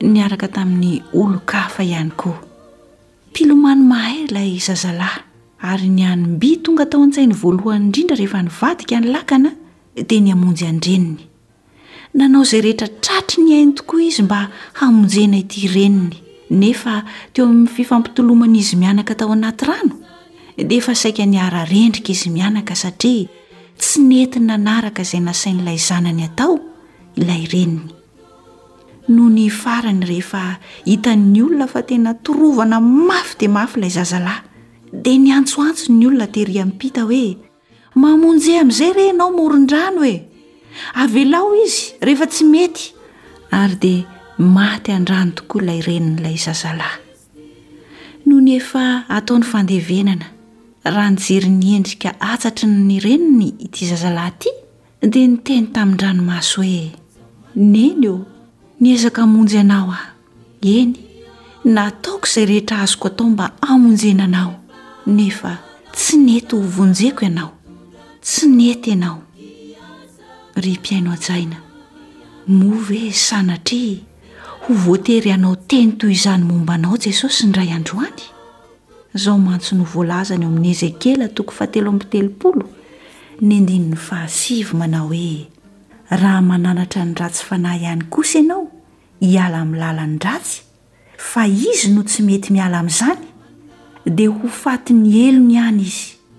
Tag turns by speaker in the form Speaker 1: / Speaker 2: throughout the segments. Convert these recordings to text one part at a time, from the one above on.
Speaker 1: niaraka tamin'ny olon-kafa ihany koa. Mpilomano mahay ilay zazalahy, ary ny anim-by tonga tao an-tsainy voalohany indrindra rehefa nivadika ny lakana dia ny hamonjy an-dreniny. Nanao izay rehetra tratry ny ainy tokoa izy mba hamonjena ity reniny, nefa teo amin'ny fifampitoloman'izy mianaka tao anaty rano, dia efa saika niara-rendrika izy mianaka satria tsy nety nanaraka izay nasain'ilay zanany atao ilay reniny. Nony farany rehefa hitan'ny olona fa tena torovana mafy dia mafy ilay zazalahy, dia niantsoantso ny olona tery am-pita hoe, Mamonjy amin'izay re ianao moron-drano e! Avelao izy rehefa tsy mety! Ary dia maty an-drano tokoa ilay renin'ilay zazalahy. Nony efa atao ny fandevenana, raha nijery ny endrika atsatry ny reniny ity zazalahy ity, Dia niteny tamin-dranomaso hoe, Neny ô, niezaka hamonjy anao aho. Eny, nataoko izay rehetra azoko atao mba hamonjena anao, nefa tsy nety hovonjeko ianao. Tsy nety ianao. Ry mpihaino hajaina, moa ve sanatria ho voatery hanao teny toy izany momba anao Jesosy indray andro any? Izao mantsy no voalazany ao amin'ny Ezekiela toko fahatelo amby telopolo, ny andininy fahasivy, manao hoe, Raha mananatra ny ratsy fanahy ihany kosa ianao hiala amin'ny lalan-dratsy, fa izy no tsy mety miala amin'izany, dia ho fatin'ny helony ihany izy.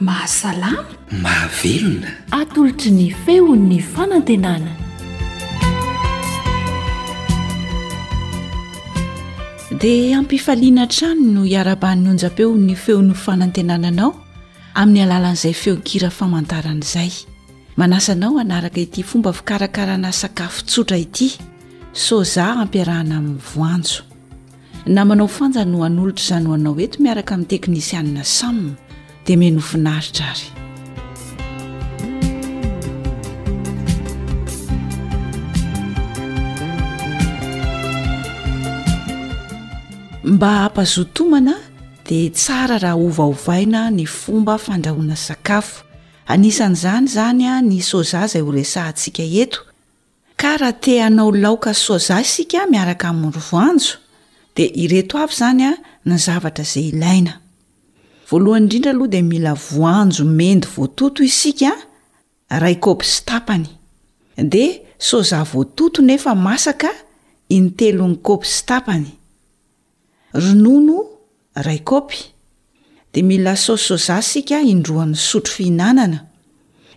Speaker 2: Mahasalama.
Speaker 3: Mahavelona.
Speaker 4: Atolotry ny feon'ny fanantenana.
Speaker 2: Dia ampifaliana hatrany no iarabahan'ny onjam-peon'ny feon'ny fanantenana anao amin'ny alalan'izay feon-kira famantarana izay. Manasa anao hanaraka ity fomba fikarakarana sakafo tsotra ity, soja ampiarahana amin'ny voanjo. Namanao Fanja no hanolotra izany ho anao eto miaraka amin'ny teknisianina Sam. Dia mihaino ho finaritra ary. Mba hampazotomana dia tsara raha ovaovaina ny fomba fandrahoana sakafo. Anisan'izany izany ny soja izay horesahantsika eto. Ka raha te hanao laoka soja isika miaraka amin'ny voanjo dia ireto avy izany ny zavatra izay ilaina. Voalohany indrindra aloha dia mila voanjo mendy voatoto isika iray kaopy sy tapany. Dia soja voatoto nefa masaka in-telon'ny kaopy sy tapany. Ronono iray kaopy. Dia mila saosy soja isika indroan'ny sotro fihinanana.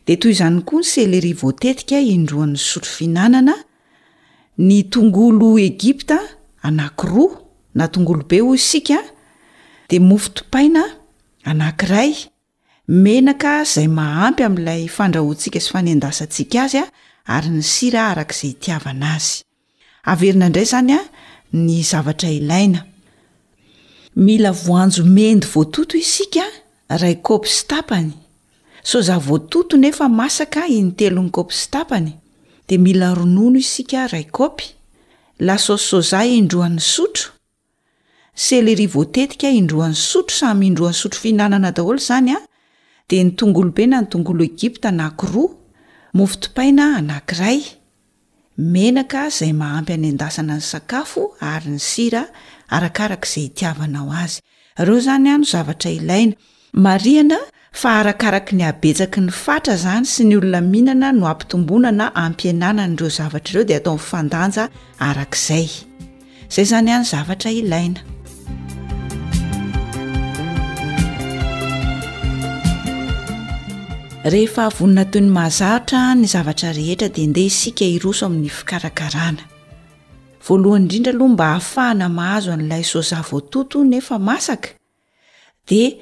Speaker 2: Dia toy izany koa ny céléri voatetika indroan'ny sotro fihinanana, ny tongolo Egypta anankiroa na tongolo be hoy isika, dia mofo dipaina anankiray. menaka izay mahampy amin'ilay fandrahoantsika sy fanendasantsika azy ary ny sira araka izay itiavana azy. Averina indray izany ny zavatra ilaina. Mila voanjo mendy voatoto isika iray kaopy sy tapany, soja voatoto nefa masaka in-telon'ny kaopy sy tapany, dia mila ronono isika iray kaopy, lasôsy soja in-droan'ny sotro, Céleri voatetika indroa nisotro samy indroa nisotro fihinanana daholo izany an, dia ny tongolo be na ny tongolo Egypta anankiroa, mofo dipaina anankiray, menaka izay mahampy anendasana ny sakafo ary ny sira arakaraka izay itiavanao azy. Ireo izany an no zavatra ilaina. Marihana fa arakaraky ny habetsaky ny fatra izany sy ny olona mihinana no ampitomboana na ampihenana an'ireo zavatra ireo dia atao mifandanja araka izay. Izay izany ihany zavatra ilaina. Rehefa vonona toy ny mahazatra ny zavatra rehetra dia ndeha isika hiroso amin'ny fikarakarana. Voalohany indrindra aloha mba hahafahana mahazo an'ilay soja voatoto nefa masaka, dia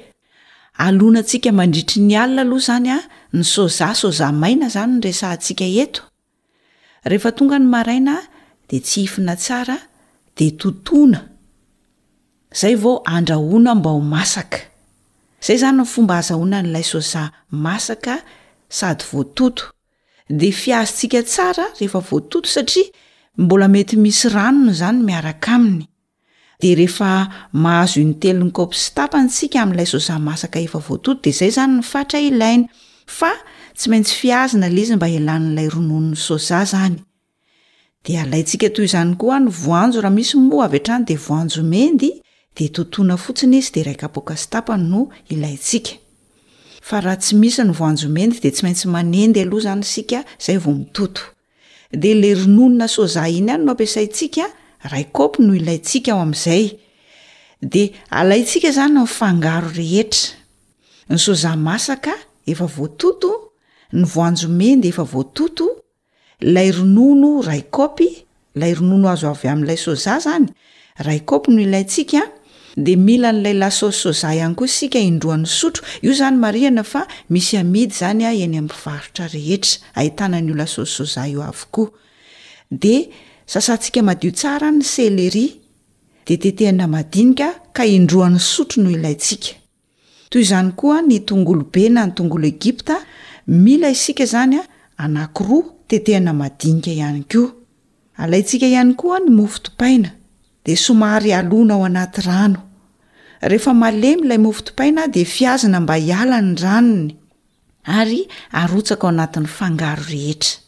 Speaker 2: alonantsika mandritry ny alina aloha izany a ny soja soja maina izany no resahantsika eto rehefa tonga ny maraina dia tsy hifina tsara dia totoana izay vao andrahoana mba ho masaka izay izany ny fomba hazahoana n'ilay soja masaka sady voatoto dia fihazintsika tsara rehefa voatoto satria mbola mety misy ranony izany miaraka aminy Dia rehefa mahazo in-telo ny kaopy sy tapany isika amin'ilay soja masaka efa voatoto dia izay izany ny fatra ilaina. Fa tsy maintsy fihazana ilay izy mba hialan'ilay rononon'ny soja izany. Dia alaintsika toy izany koa ny voanjo raha misy moa avy hatrany dia voanjo mendy dia totoina fotsiny izy dia iray kapoaka sy tapany no ilaintsika. Fa raha tsy misy ny voanjo mendy dia tsy maintsy manendy aloha izany isika izay vao mitoto. Dia ilay ronono na soja iny ihany no ampiasaintsika, iray kaopy no ilaintsika ao amin'izay. Dia alaintsika izany ny fangaro rehetra. Ny soja masaka efa voatoto, ny voanjo mendy efa voatoto, ilay ronono iray kaopy, ilay ronono azo avy amin'ilay soja izany, Iray kaopy no ilaintsika, dia mila an'ilay la sauce soja ihany koa isika indroa nisotro, io izany marihana fa misy amidy izany eny amin'ny mpivarotra rehetra ahitana an'io la sauce soja io avokoa. Dia sasantsika madio tsara ny céléri, dia tetehina madinika ka indroa nisotro no ilaintsika. Toy izany koa ny tongolo be na ny tongolo Egypta, mila isika izany anankiroa, tetehana madinika ihany koa. Alaintsika ihany koa ny mofo dipaina, dia somary alona ao anaty rano. Rehefa malemy ilay mofo dipaina dia fihazana mba hiala ny ranony ary arotsaka ao anatin'ny fangaro rehetra.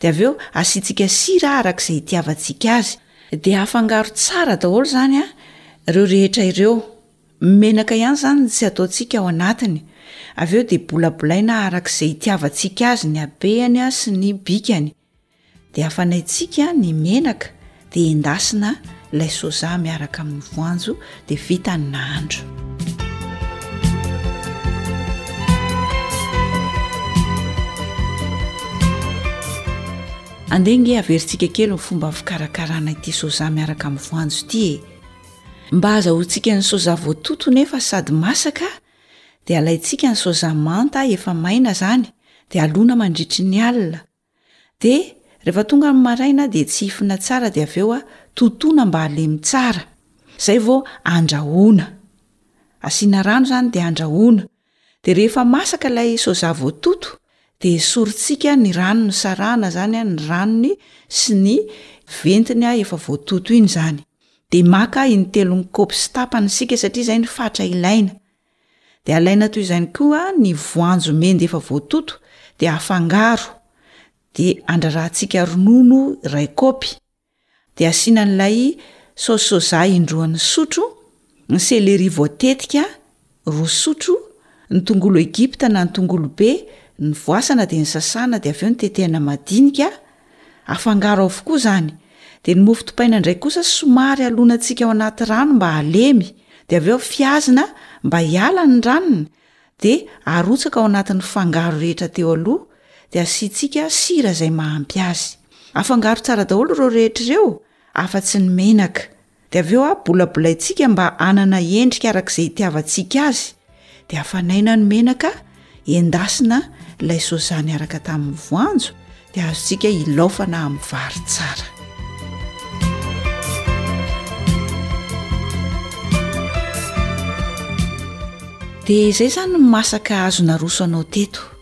Speaker 2: Dia avy eo asiantsika sira araka izay itiavantsika azy. Dia afangaro tsara daholo izany an, ireo rehetra ireo. Menaka ihany izany no tsy ataontsika ao anatiny. Avy eo dia bolabolaina araka izay itiavantsika azy ny habehany sy ny bikany. Dia afanaintsika ny menaka dia endasina ilay soja miaraka amin'ny voanjo dia vita ny nahandro andeha nge averintsika kely ny fomba fikarakarana ity soja miaraka amin'ny voanjo ity e mba azahoantsika ny soja voatoto nefa sady masaka dia alaintsika ny soja manta efa maina izany dia alona mandritry ny alina Dia rehefa tonga ny maraina dia tsihifina tsara dia avy eo totoina mba halemy tsara. Izay vao andrahoina. Asiana rano izany dia andrahoina. Dia rehefa masaka ilay soja voatoto dia esorintsika ny rano nisarahana izany an, ny ranony sy ny ventiny efa voatoto iny izany. Dia maka intelony kaopy sy tapany isika satria izay ny fatra ilaina. Dia alaina toy izany koa ny voanjo mendy efa voatoto dia afangaro, dia andrarahantsika ronono iray kaopy, dia asiana an'ilay saosy soja indroan'ny sotro, ny céléri voatetika roa sotro, ny tongolo Egypta na ny tongolo be, ny voasana dia ny sasana dia avy eo ny tetehana madinika, Afangaro avokoa izany. Dia ny mofo dipaina indray kosa somary alonantsika ao anaty rano mba halemy, dia avy eo fihazina mba hiala ny ranony, dia arotsaka ao anatin'ny fangaro rehetra teo aloha, dia asiantsika sira izay mahampy azy. Afangaro tsara daholo ireo rehetra ireo, afa-tsy ny menaka. Dia avy eo aho bolabolaintsika mba hanana endrika araka izay hitiavantsika azy, dia afanaina ny menaka, endasina ilay soja niaraka tamin'ny voanjo, dia azontsika ilaofana amin'ny vary tsara. Dia izay izany ny masaka azo naroso anao teto.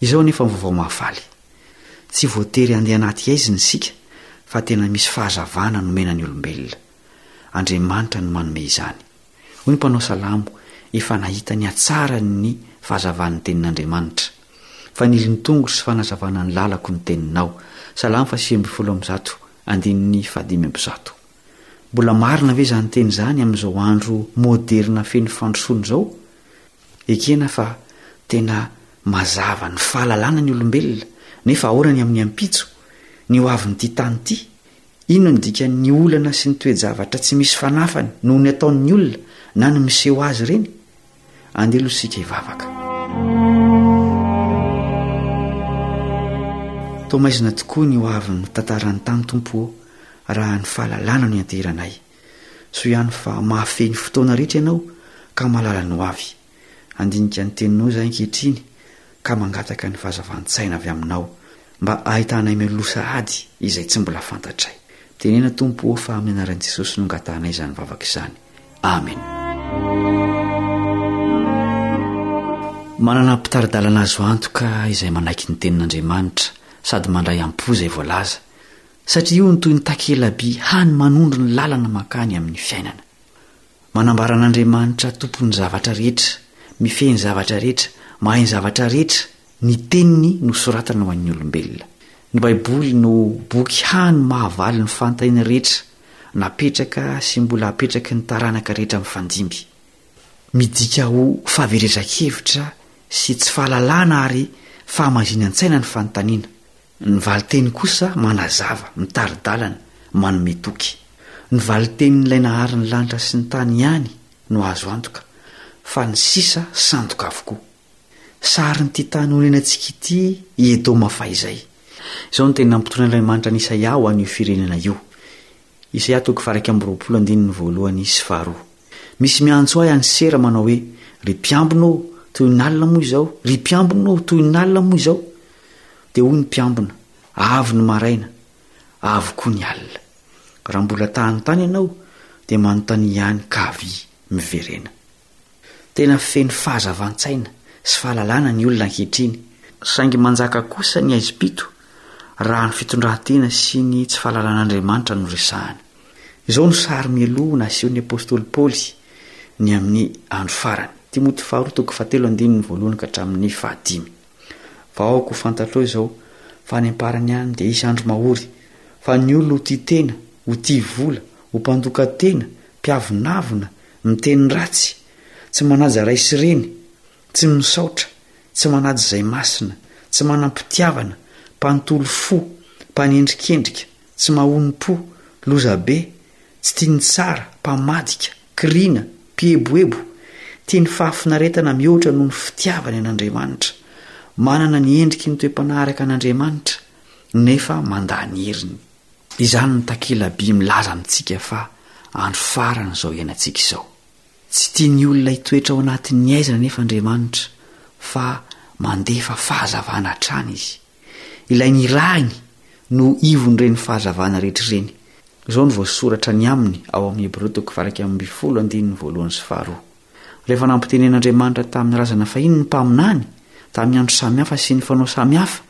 Speaker 3: Izao anefa ny vaovao mahafaly. Tsy voatery handeha anaty haizina isika fa tena misy fahazavana nomena ny olombelona. Andriamanitra no manome izany. Hoy ny mpanao salamo, Efa nahita ny hatsarany ny fahazavan'ny tenin'Andriamanitra. Fanilo ny tongotro sy fanazavana ny lalako ny teninao. Salamo fahasivy ambin'ny folo amby zato, andininy fahadimy amby zato. Mbola marina ve izany teny izany amin'izao andro maoderina feno fandrosoana izao? Ekena fa tena mazava ny fahalalana ny olombelona nefa ahoana ny amin'ny ampitso, ny ho avin'ity tany ity? Inona no dikan'ny olana sy ny toe-javatra tsy misy fanafany noho ny ataon'ny olona na ny miseho azy ireny? Andeha aloha isika hivavaka. Toa maizina tokoa ny ho avin'ny tantaran'ny tany Tompo ô, raha ny fahalalana no ianteheranay. Soa ihany fa mahafehy ny fotoana rehetra ianao ka mahalala ny hoavy. Handinika ny Teninao izahay ankehitriny ka mangataka ny fahazavan-tsaina avy Aminao mba hahitanay mialoha sahady izay tsy mbola fantatray. Tenena Tompo o fa amin'ny anaran'i Jesosy no angatahanay izany vavaka izany. Amen. Manana mpitari-dalana azo antoka izay manaiky ny Tenin'Andriamanitra sady mandray am-po izay voalaza. Satria io no toy ny takela-by hany manondro ny lalana mankany amin'ny fiainana. Manambara an'Andriamanitra Tompon'ny zavatra rehetra, mifehy ny zavatra rehetra, mahay ny zavatra rehetra ny Teniny nosoratana ho an'ny olombelona. Ny Baiboly no boky hany mahavaly ny fahantaniana rehetra napetraka sy mbola hapetraky ny taranaka rehetra mifandimby. Midika ho fahaveredran-kevitra sy tsy fahalalana ary fahamazinan-tsaina ny fanontaniana, Ny valinteny kosa manazava, mitari-dalana, manome toky. Ny valintenin'ilay nahary ny lanitra sy ny tany ihany no azo antoka, fa ny sisa sandoka avokoa. Sarin'ity tany onenantsika ity i Edoma fahizay. Izao no teny nampitony Andriamanitra an'i Isaia ho an'io firenena io, Isaia toko faha-iraika amby roapolo andininy voalohany sy faharoa. Misy miantso ahy any Sera manao hoe, Ry mpiambina ô, toy ny alina moa izao? Ry mpiambina ô, toy ny alina moa izao? Dia hoy ny mpiambina, Avy ny maraina, avy koa ny alina. Raha mbola ta hanontany ianao, dia manontania ihany ka avia, miverena. Tena feno fahazavan-tsaina sy fahalalana ny olona ankehitriny, saingy manjaka kosa ny haizim-pito raha ny fitondran-tena sy ny tsy fahalalan'Andriamanitra no resahana. Izao no sary mialoha nasehon'ny apostoly Paoly ny amin'ny andro farany. Timoty faharoa toko fahatelo andininy voalohany ka hatramin'ny fahadimy. Vahoaka ho fantatrao izao fa any am-parany any dia hisy andro mahory, fa ny olona ho tia tena, ho tia vola, ho mpandoka tena, mpiavonavona, miteny ratsy, tsy manaja ray sy reny, tsy misaotra, tsy manaja izay masina, tsy manam-pitiavana, mpanontolo fo, mpanendrikendrika, tsy mahonom-po, lozabe, tsy tia ny tsara, mpamadika, Kiriana, mpieboebo, tia ny fahafinaretana mihoatra noho ny fitiavany an'Andriamanitra. Manana ny endriky ny toe-panahy araka an'Andriamanitra, nefa mandà ny heriny. Izany no takela-by milaza amintsika fa andro farany izao iainantsika izao. Tsy tian'ny olona hitoetra ao anatin'ny haizina anefa Andriamanitra, fa mandefa fahazavana hatrany izy. Ilay nirahiny no ivon'ireny fahazavana rehetra ireny. Izao no voasoratra ny aminy ao amin'ny Hebreo toko faha-iraika ambin'ny folo andininy voalohany sy faharoa. Rehefa nampitenen'Andriamanitra tamin'ny razana fahiny ny mpaminany, tamin'ny andro samihafa sy ny fanao samihafa,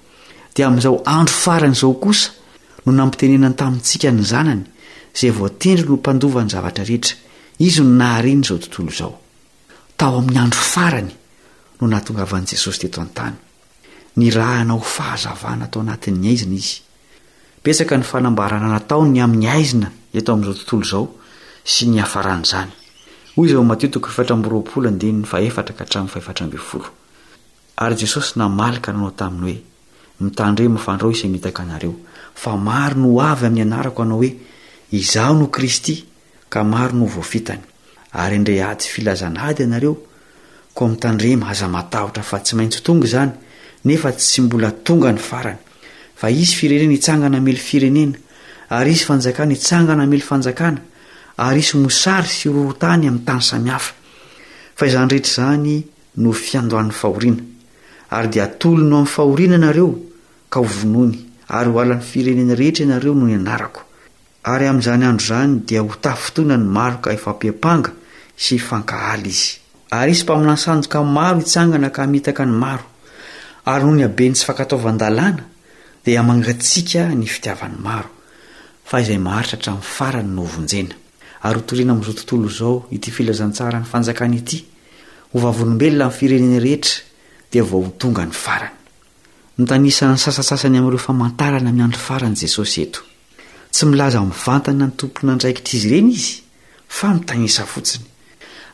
Speaker 3: dia amin'izao andro farany izao kosa no nampitenenany tamintsika ny Zanany, izay voatendriny ho mpandova ny zavatra rehetra. Izy no nahariany izao tontolo izao. Tao amin'ny andro farany no nahatongavan'i Jesosy teto an-tany. Nirahana ho fahazavana tao anatin'ny aizina izy. Betsaka ny fanambarana nataony ny amin'ny aizina eto amin'izao tontolo izao sy ny hiafaran'izany. Hoy izy ao Matio toko efatra amby roapolo andininy fahefatra ka hatramin'ny fahefatra ambin'ny folo. Ary Jesosy namaly ka nanao taminy hoe, Mitandrema fandrao hisy hamitaka anareo, fa maro no ho avy amin'ny anarako hanao hoe, Izaho no Kristy, ka maro no voafitany. Ary handray ady filazana ady ianareo, koa mitandrema, aza matahotra fa tsy maintsy ho tonga izany, nefa tsy mbola tonga ny farany. Fa hisy firenena hitsangana hamely firenena, ary hisy fanjakana hitsangana hamely fanjakana, ary hisy mosary sy horohorontany amin'ny tany samihafa. Fa izany rehetra izany no fiandohan'ny fahoriana. Ary dia hatolony ho amin'ny fahoriana ianareo, ka hovonoiny, ary ho halan'ny firenena rehetra ianareo noho ny anarako. Ary amin'izany andro izany dia ho tafintohina ny maro ka hifampiampanga sy hifankahala izy. Ary hisy mpaminany sandoka maro hitsangana ka hamitaka ny maro, ary noho ny habeny tsy fankatoavan-dalàna dia hamangatsiaka ny fitiavan'ny maro, fa izay maharitra hatramin'ny farany no hovonjena. Ary hotorina amin'izao tontolo izao ity filazantsaran'ny fanjakana ity ho vavolombelona amin'ny firenena rehetra dia vao ho tonga ny farany. Mitanisa ny sasantsasany amin'ireo famantarana amin'ny andro farany Jesosy eto. Tsy milaza mivantana ny tompon'andraikitr'izy ireny izy, fa mitanisa fotsiny.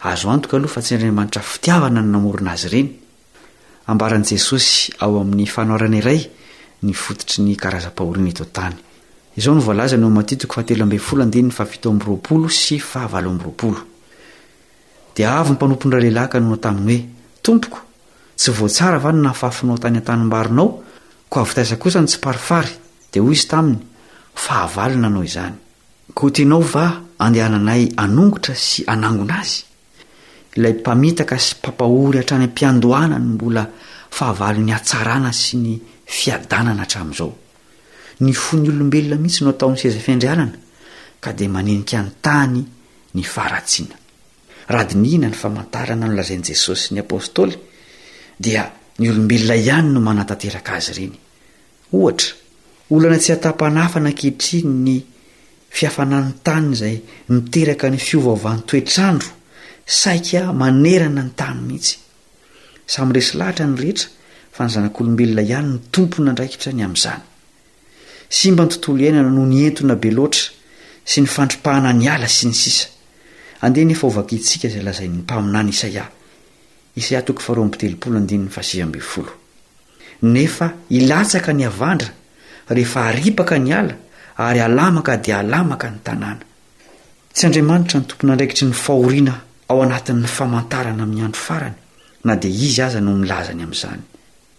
Speaker 3: Azo antoka aloha fa tsy Andriamanitra fitiavana no namorona azy ireny. Ambaran'i Jesosy ao amin'ny fanoharana iray ny fototry ny karazam-pahoriana eto an-tany. Izao no voalazany ao Matia toko fahatelo ambin'ny folo andininy fahafito amby roapolo sy fahavalo amby roapolo, Dia avy ny mpanompon'iralehilahy ka nanao taminy hoe, Tompoko, Tsy voatsara va ny nafafinao tany an-tanimbarinao? Koa avy taiza kosa ny tsiparifary? Dia hoy izy taminy, Fahavalo no nanao izany. Koa tianao va handehananay hanongotra sy hanangona azy? Ilay mpamitaka sy mpampahory hatrany am-piandohana no mbola fahavalon'ny hatsarana sy ny fiadanana hatramin'izao. Ny fon'ny olombelona mihitsy no ataony seza fiandrianana, ka dia manenika ny tany ny faharatsiana. Raha dinihina ny famantarana nolazain'i Jesosy sy ny Apôstôly, dia ny olombelona ihany no manatanteraka azy ireny. Ohatra, olana tsy ataham-panafana ankehitriny ny fihafanan'ny tany izay miteraka ny fiovaovan'ny toetr'andro, saika manerana ny tany mihitsy. Samy resy lahatra ny rehetra fa ny zanak'olombelona ihany no tompon'andraikitra ny amin'izany. Simba ny tontolo iainana noho ny entona be loatra sy ny fandripahana ny ala sy ny sisa. Andeha anefa hovakiantsika izay lazain'ny mpaminany Isaia. Isaia toko faharoa amby telopolo andininy fahasivy ambin'ny folo. Nefa hilatsaka ny havandra rehefa haripaka ny ala ary halamaka dia halamaka ny tanàna. Tsy Andriamanitra ny tompon'andraikitry ny fahoriana ao anatin'ny famantarana amin'ny andro farany na dia Izy aza no milaza ny amin'izany.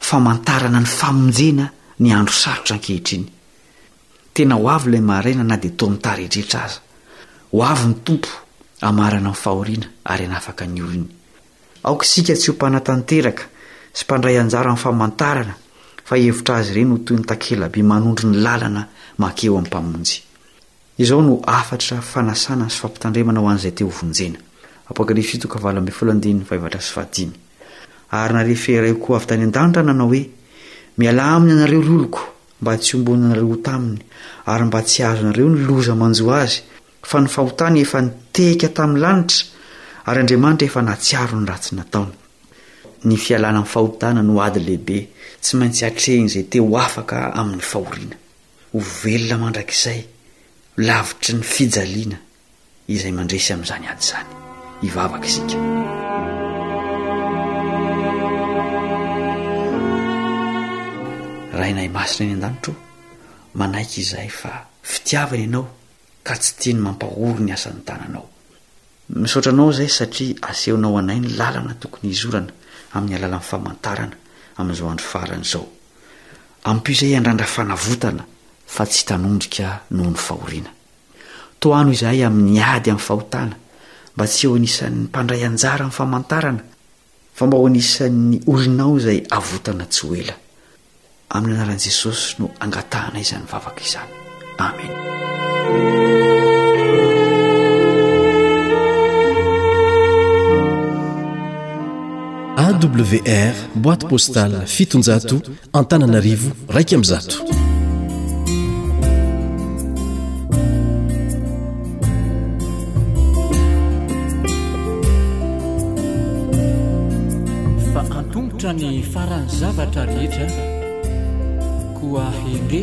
Speaker 3: famantarana ny famonjena ny andro sarotra ankehitriny. Tena ho avy ilay maraina na dia toa mitaredretra aza. Ho avy ny Tompo hamarana ny fahoriana ary hanafaka ny olony. Aoka isika tsy ho mpanatanteraka sy mpandray anjara amin'ny famantarana fa hihevitra azy ireny ho toy ny takela-by manondro ny lalana mankeo amin'ny Mpamonjy. Izao no hafatra fanasana sy fampitandremana ho an'izay te ho vonjena. Apokalypsy fito ka valo ambin'ny folo andininy fahefatra sy fahadimy. Ary nare fehiray koa avy tany an-danitra nanao hoe, Mialà aminy ianareo ry oloko, mba tsy hombonanareo ho taminy, ary mba tsy hahazo anareo ny loza manjo azy, fa ny fahotany efa nitehika tamin'ny lanitra, ary Andriamanitra efa nahatsiaro ny ratsy nataony. Ny fialana amin'ny fahotana no ady lehibe tsy maintsy atrehin'izay te ho afaka amin'ny fahoriana. ho velona mandrakizay lavitry ny fijaliana izay mandresy amin'izany ady izany. Hivavaka isika. Rainay masina eny an-danitro, manaiky izahay fa fitiavana ianao ka tsy tiany mampahory ny asan'ny tananao. Misaotra anao izahay satria asehonao anay ny lalana tokony hizorana amin'ny alalan'ny famantarana amin'izao andro farany izao. Ampio izay handrandra fanavotana fa tsy hitanondrika noho ny fahoriana. Tohano izahay amin'ny ady amin'ny fahotana mba tsy ho anisan'ny mpandray anjara amin'ny famantarana fa mba ho anisan'ny orinao izay avotana tsy ho ela. Amin'ny anaran'i Jesosy no angatahana izany vavaka izany. Amen.
Speaker 5: AWR boîte postale fitonjato Antananarivo raika amby zato.
Speaker 6: Fa antongotra ny faran'ny zavatra rehetra koa hende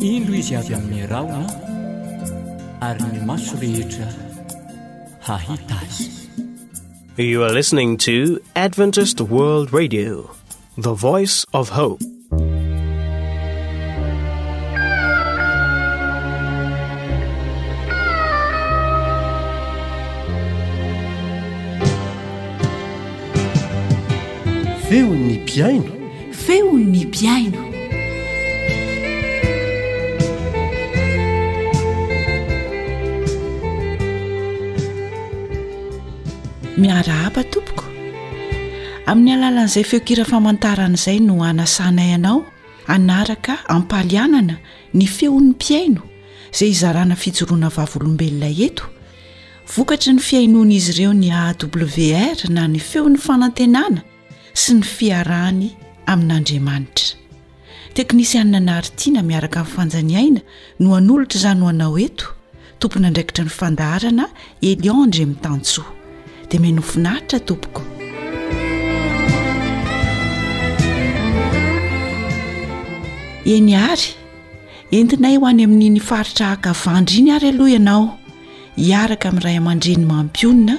Speaker 7: Indro izy avy amin'ny rahona ary ny maso rehetra hahita azy.
Speaker 8: You are listening to Adventist World Radio, the voice of hope.
Speaker 9: Feon'ny piaino Feon'ny
Speaker 2: mpihaino. Miarahaba tompoko. Amin'ny alalan'izay feonkira famantarana izay no anasanay anao anaraka ampalianana ny feon'ny mpihaino izay hizarana fijoroana vavolombelona eto. Vokatry ny fihainoan'izy ireo ny AWR na ny feon'ny fanantenana. sy ny fiarahany amin'Andriamanitra. Teknisianina Naharitina miaraka amin'ny Fanjaniaina no hanolotra izany ho anao eto, tompon'andraikitra ny fandaharana Elion Andriamitansoa. Dia mino finaritra tompoko. Eny ary, entinay ho any amin'iny faritra Hakavandry iny ary aloha ianao, hiaraka
Speaker 10: amin'ny ray aman-dreny mampionona,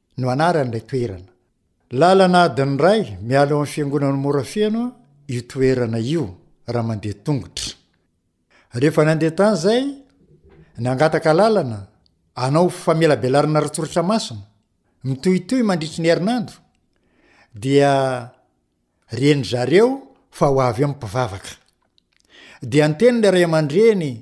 Speaker 10: no anaran'ilay toerana. Lalana adiny iray miala eo amin'ny fiangonan'i Morafeno io toerana io raha mandeha tongotra. Rehefa nandeha tany izay, nangataka lalana hanao famelabelarana ara-tsoratra masina mitohitohy mandritry ny herinandro, dia ren zareo fa ho avy eo ny mpivavaka. Dia niteny ilay ray aman-dreny,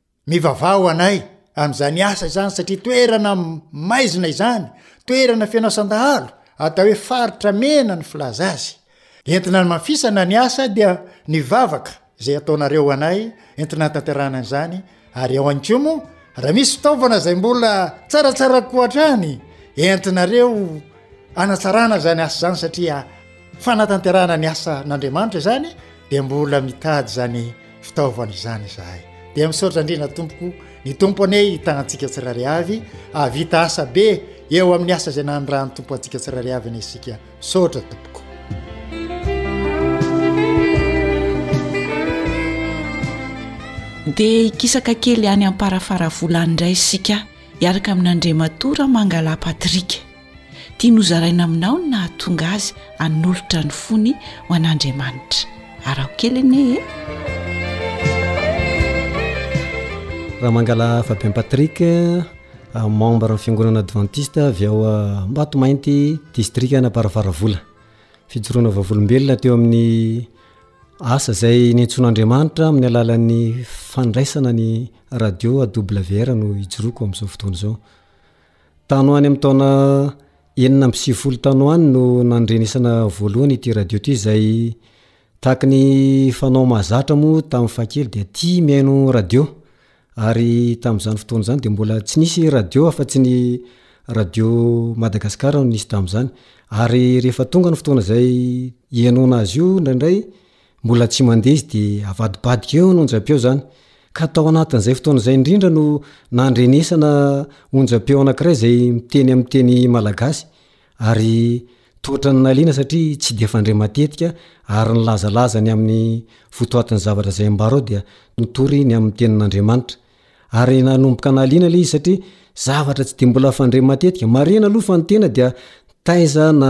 Speaker 10: Mivavaha ho anay amin'izany asa izany satria toerana maizina izany, toerana feno asan-dahalo, atao hoe faritra mena ny filaza azy. Entina namafisana ny asa dia ny vavaka izay ataonareo ho anay entina hanatanterahana izany ary ao ihany koa moa raha misy fitaovana izay mbola tsaratsara koa hatrany entinareo hanatsarana izany asa izany satria fanatanterahana ny asa n'Andriamanitra izany dia mbola mitady izany fitaovana izany izahay dia misaotra andriana tompoko ny tompo ane hitanantsika tsirary avy avita asa be eo amin'ny asa izay nandrahany tompo antsika tsirary avy ane isika misaotra tompoko
Speaker 2: dia hikisaka kely any amparafara volany indray isika hiaraka amin'andriamatora mangala patrika Tiany hozaraina aminao ny nahatonga azy hanolotra ny fony ho an'Andriamanitra. Araho kely anie e!
Speaker 11: Ramangalaha Fabien Patrick, ah, membre ny fiangonana adventiste avy ao ah, Ambatomainty, district Anaparavaravola. Fijoroana vavolombelona teo amin'ny asa izay nentsoan'Andriamanitra amin'ny alalan'ny fandraisana ny radio AWR no ijoroako amin'izao fotoana izao. Tany ho any amin'ny taona enina amby sivifolo tany ho any no nandrenesana voalohany ity radio ity izay tahaky ny fanao mahazatra moa tamin'ny fahakely dia tia mihaino radio ary tamin'izany fotoana izany dia mbola tsy nisy radio afa-tsy ny radio Madagascar no nisy tamin'izany ary rehefa tonga ny fotoana izay hihainoana azy io indraindray Mbola tsy mandeha izy dia avadibadika eo ny onjampeo izany, ka tao anatin'izay fotoana izay indrindra no nandrenesana onjampeo anankiray izay miteny amin'ny teny malagasy ary toa ohatran'ny nahaliana satria tsy dia fandre matetika ary nilazalaza ny amin'ny votoatin'ny zavatra izay ambara ao dia nitory ny amin'ny tenin'Andriamanitra ary nanomboka nahaliana ilay izy satria zavatra tsy dia mbola fandre matetika. Marihina aloha fa ny tena dia taiza na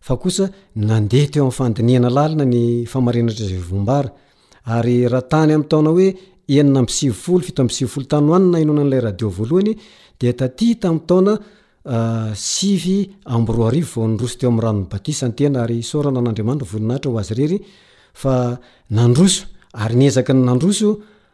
Speaker 11: fa kosa nandeha teo amin'ny fandinihana lalina ny famarinan-dRazafivombara, ary raha tany amin'ny taona hoe enina amby sivifolo, fito amby sivifolo tany ho any nahenoana an'ilay radio voalohany, dia taty tamin'ny taona sivy amby roa arivo vao niroso teo amin'ny ranon'ny batisa ny tena, ary isaorana an'Andriamanitra voninahitra ho Azy irery fa nandroso ary niezaka ny nandroso,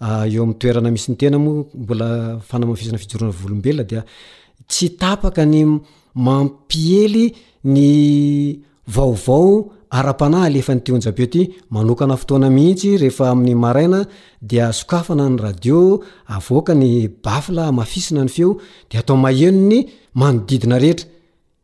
Speaker 11: Eo amin'ny toerana misy ny tena moa mbola fanamafisana fijoroana volombelona dia tsy tapaka ny mampiely ny vaovao ara-panahy alefan'ity onjam-peo ity. Manokana fotoana mihitsy rehefa amin'ny maraina dia sokafana ny radio, avoaka ny baffle hamafisina ny feo dia atao maheno ny manodidina rehetra.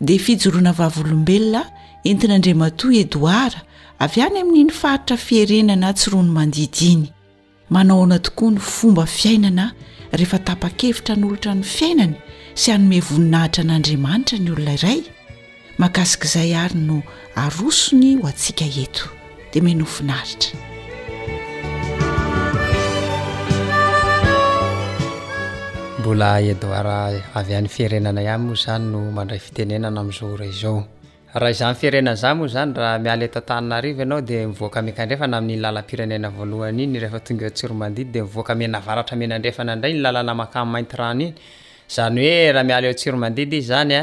Speaker 2: dia fijoroana vavolombelona entin'Andriamatoa Edouard avy any amin'iny faritra fierenana Tsiroanomandidy iny. Manao ahoana tokoa ny fomba fiainana rehefa tapa-kevitra hanolotra ny fiainany sy hanome voninahitra an'Andriamanitra ny olona iray? Mahakasik'izay ary no arosony ho antsika eto. dia menoa finaritra.
Speaker 12: Mbola Edouard avy any firenana ihany moa izany no mandray fitenenana amin'izao ora izao. Raha izany firenana izany moa izany raha miala eto Antananarivo ianao dia mivoaka miankandrefana amin'iny lalam-pirenena voalohany iny rehefa tonga eo Tsiromandidy dia mivoaka mianavaratra mianandrefana indray ny lalana mankany Maintirano iny. Izany hoe raha miala eo Tsiromandidy izy izany a,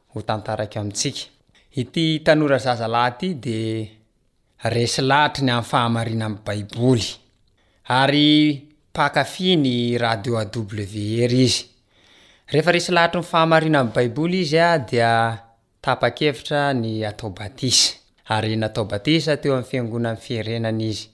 Speaker 12: ho tantaraiko amintsika. Ity tanora zazalahy ity dia resy lahatry ny amin'ny fahamarinan'ny Baiboly, ary mpankafy ny radio AWR izy. Rehefa resy lahatry ny fahamarinan'ny Baiboly izy dia tapa-kevitra ny hatao batisa, ary natao batisa teo amin'ny Fiangonan'ny Firenana izy.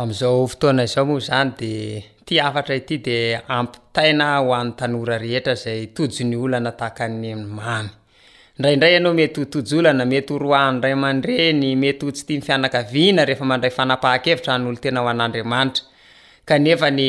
Speaker 12: Amin'izao fotoana izao moa izany dia ity hafatra ity dia ampitaina ho an'ny tanora rehetra izay tojo ny olana tahaka ny mamy. Indraindray ianao mety ho tojo olana, mety ho roahan'ny ray aman-dreny, mety ho tsy tian'ny fianakaviana rehefa mandray fanapahan-kevitra hanolotena ho an'Andriamanitra. Kanefa ny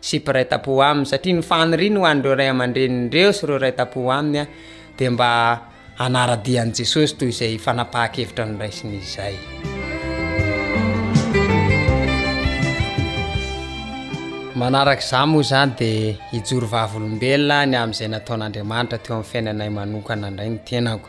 Speaker 12: sy mpiray tampo aminy satria ny faniriany ho an'ireo ray aman-drenin'ireo sy ireo ray tampo aminy dia mba hanara-dia an'i Jesosy toy izay fanapahan-kevitra noraisiny izay. Manaraka izany moa izany dia hijoro vavolombelona ny amin'izay nataon'Andriamanitra teo amin'ny fiainanay manokana indray ny tenako.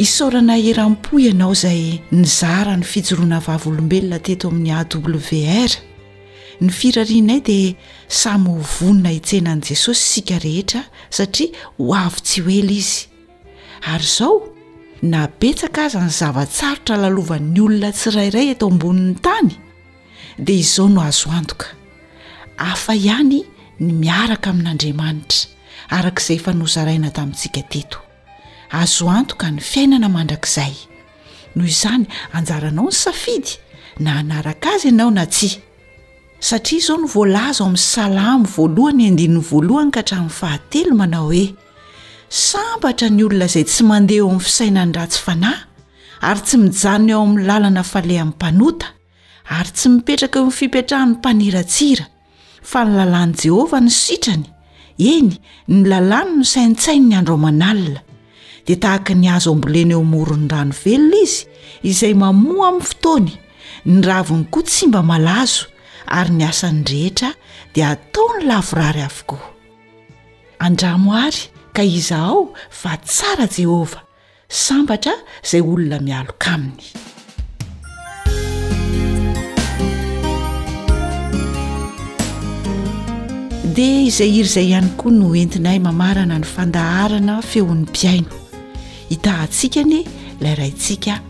Speaker 2: Isaorana eram-po ianao izay nizara ny fijoroana vavolombelona teto amin'ny AWR. Ny firarianay dia samy ho vonona hitsena an'i Jesosy isika rehetra satria ho avy tsy ho ela izy. Ary izao, na betsaka aza ny zava-tsarotra lalovan'ny olona tsirairay eto ambonin'ny tany, dia izao no azo antoka, hafa ihany ny miaraka amin'Andriamanitra, araka izay efa nozaraina tamintsika teto. Azo antoka ny fiainana mandrakizay. Noho izany, anjaranao ny safidy na hanaraka azy ianao na tsia. Satria izao no voalaza ao amin'ny Salamo voalohany andininy voalohany ka hatramin'ny fahatelo manao hoe Sambatra ny olona izay tsy mandeha eo amin'ny fisainan'ny ratsy fanahy ary tsy mijanona eo amin'ny lalana falehan'ny mpanota ary tsy mipetraka eo amin'ny fipetrahan'ny mpaniratsira. Fa ny lalàn'i Jehovah no sitrany, eny, ny lalàny no saintsaininy andro aman'alina. Dia tahaka ny hazo ambolena eo amoron'ny rano velona izy, izay mamoa amin'ny fotoany, ny raviny koa tsy mba malazo, ary ny asany rehetra dia ataony lavorary avokoa. Andramo àry ka izahao fa tsara Jehovah, Sambatra izay olona mialoka aminy. Dia izay hira izay ihany koa no entinay mamarana ny fandaharana feon'ny mpihaino. Hitahantsika anie ilay raintsika.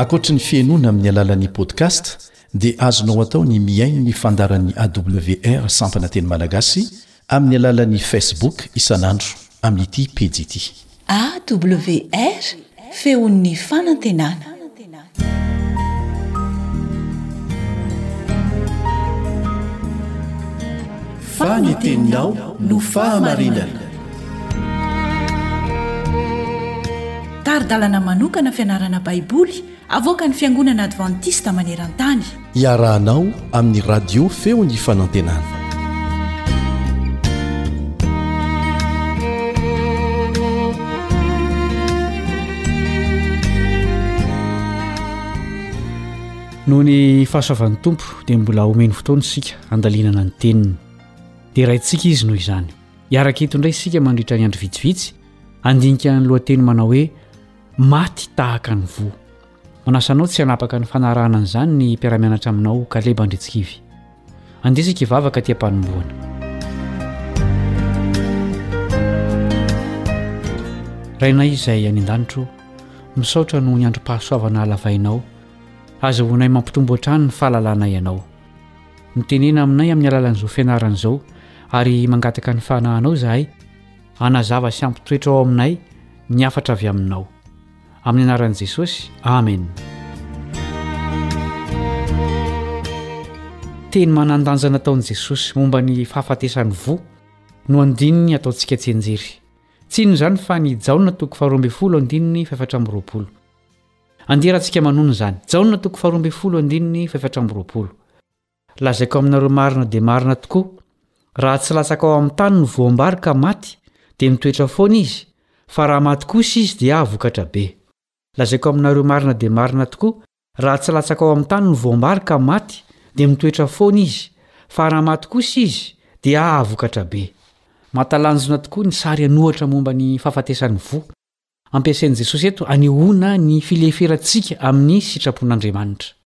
Speaker 13: Ankoatry ny
Speaker 5: fihainoana amin'ny alalan'ny podcast dia azonao atao ny mihaino ny fandaran'ny AWR sampana teny malagasy amin'ny alalan'ny Facebook isan'andro amin'ity pejy ity.
Speaker 2: AWR, feon'ny fanantenana.
Speaker 5: Fa ny teninao no fahamarinana.
Speaker 2: Tari-dalana manokana fianarana Baiboly Avoakan'ny Fiangonana Advantista maneran-tany.
Speaker 5: Iarahanao amin'ny Radio Feon'ny Fanantenana.
Speaker 3: Noho ny fahasoavan'ny Tompo dia mbola omeny fotoana isika handalinana ny teniny. Dia raintsika izy noho izany. Hiaraka eto indray isika mandritra ny andro vitsivitsy handinika ny lohateny manao hoe Maty tahaka ny voa. Manasa anao tsy hanapaka ny fanarahana an'izany ny mpiara-mianatra aminao Kaleb Andritsikivy. Andeha isika hivavaka aty am-panombohana. Rainay izay any an-danitro, misaotra noho ny androm-pahasoavana halavainao. Azahoanay mampitombo hatrany ny fahalalànay anao. Mitenena aminay amin'ny alalan'izao fianarana izao ary mangataka ny fanahanao izahay. Hanazava sy hampitoetra ao aminay ny hafatra avy Aminao. Amin'ny anaran'i Jesosy, Amen. Teny manan-danja nataon'i Jesosy momba ny fahafatesan'ny voa no andininy ataontsika tsianjery. Tsy inona izany fa ny Jaona toko faharoa ambin'ny folo andininy fahefatra amby roapolo. Andeha raha antsika manono izany. Jaona toko faharoa ambin'ny folo andininy fahefatra amby roapolo. Lazaiko aminareo marina dia marina tokoa, raha tsy latsaka ao amin'ny tany ny voam-bary ka maty, dia mitoetra foana izy, fa raha maty kosa izy dia ahavokatra be. Lazaiko aminareo marina dia marina tokoa, raha tsy latsaka ao amin'ny tany ny voam-bary ka maty, dia mitoetra foana izy, fa raha maty kosa izy dia ahavokatra be. Mahatalanjona tokoa ny sary an'ohatra momba ny fahafatesan'ny voa. Ampiasain'i Jesosy eto hanehoana ny fileferantsika amin'ny sitrapon'Andriamanitra.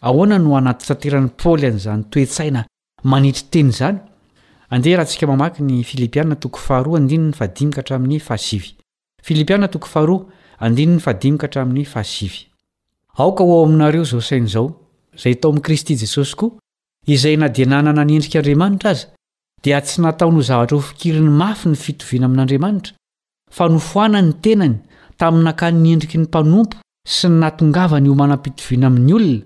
Speaker 3: Ahoana no hanatitratiran'i Paoly an'izany toe-tsaina manitry tena izany? Andeha iarahantsika mamaky ny Filipiana toko faharoa andininy fahadimy ka hatramin'ny fahasivy. Filipiana toko faharoa andininy fahadimy ka hatramin'ny fahasivy. Aoka ho ao aminareo izao saina izao, izay tao amin'i Kristy Jesosy koa, izay na dia nanana ny endrik'Andriamanitra aza, dia tsy nataony ho zavatra hofikirin'ny mafy ny fitoviana amin'Andriamanitra, fa nofoanany ny tenany tamin'ny nakany ny endriky ny mpanompo sy ny nahatongavany ho manam-pitoviana amin'ny olona,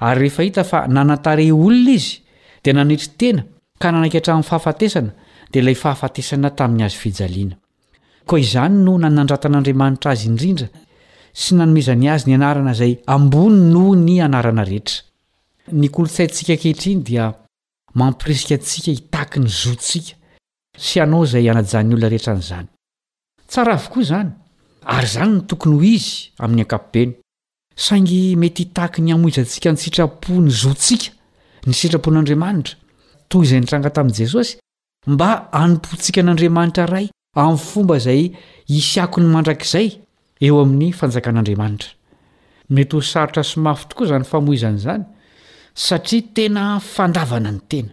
Speaker 3: ary rehefa hita fa nanan-tarehy olona izy, dia nanetry tena ka nanaiky hatramin'ny fahafatesana, dia ilay fahafatesana tamin'ny hazo fijaliana. Koa izany no nanandratan'Andriamanitra azy indrindra sy nanomezany azy ny anarana izay ambony noho ny anarana rehetra. Ny kolontsaintsika ankehitriny dia mampirisika antsika hitaky ny zontsika Sy hanao izay hanajan'ny olona rehetra an'izany. Tsara avokoa izany, ary izany no tokony ho izy amin'ny ankapobeny. Saingy mety hitaky ny hamoizantsika an-tsitrapo ny zontsika ny sitrapon'Andriamanitra, toy izay nitranga tamin'i Jesosy, mba hanompoantsika an'Andriamanitra Ray amin'ny fomba izay hisy akony mandrakizay eo amin'ny Fanjakan'Andriamanitra. Mety ho sarotra sy mafy tokoa izany famoizana izany, satria tena fandavana ny tena.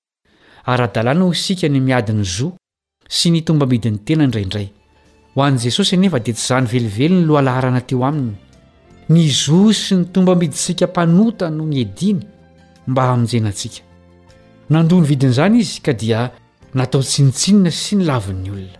Speaker 3: Ara-dalàna ho isika ny miady ny zo sy ny tombambidin'ny tena indraindray. Ho an'i Jesosy anefa dia tsy izany velively ny lohalaharana teo aminy. Ny zo sy ny tombambidintsika mpanota no niediny mba hamonjena antsika. Nandoa ny vidin'izany izy ka dia natao tsinontsinona sy nilavin'ny olona.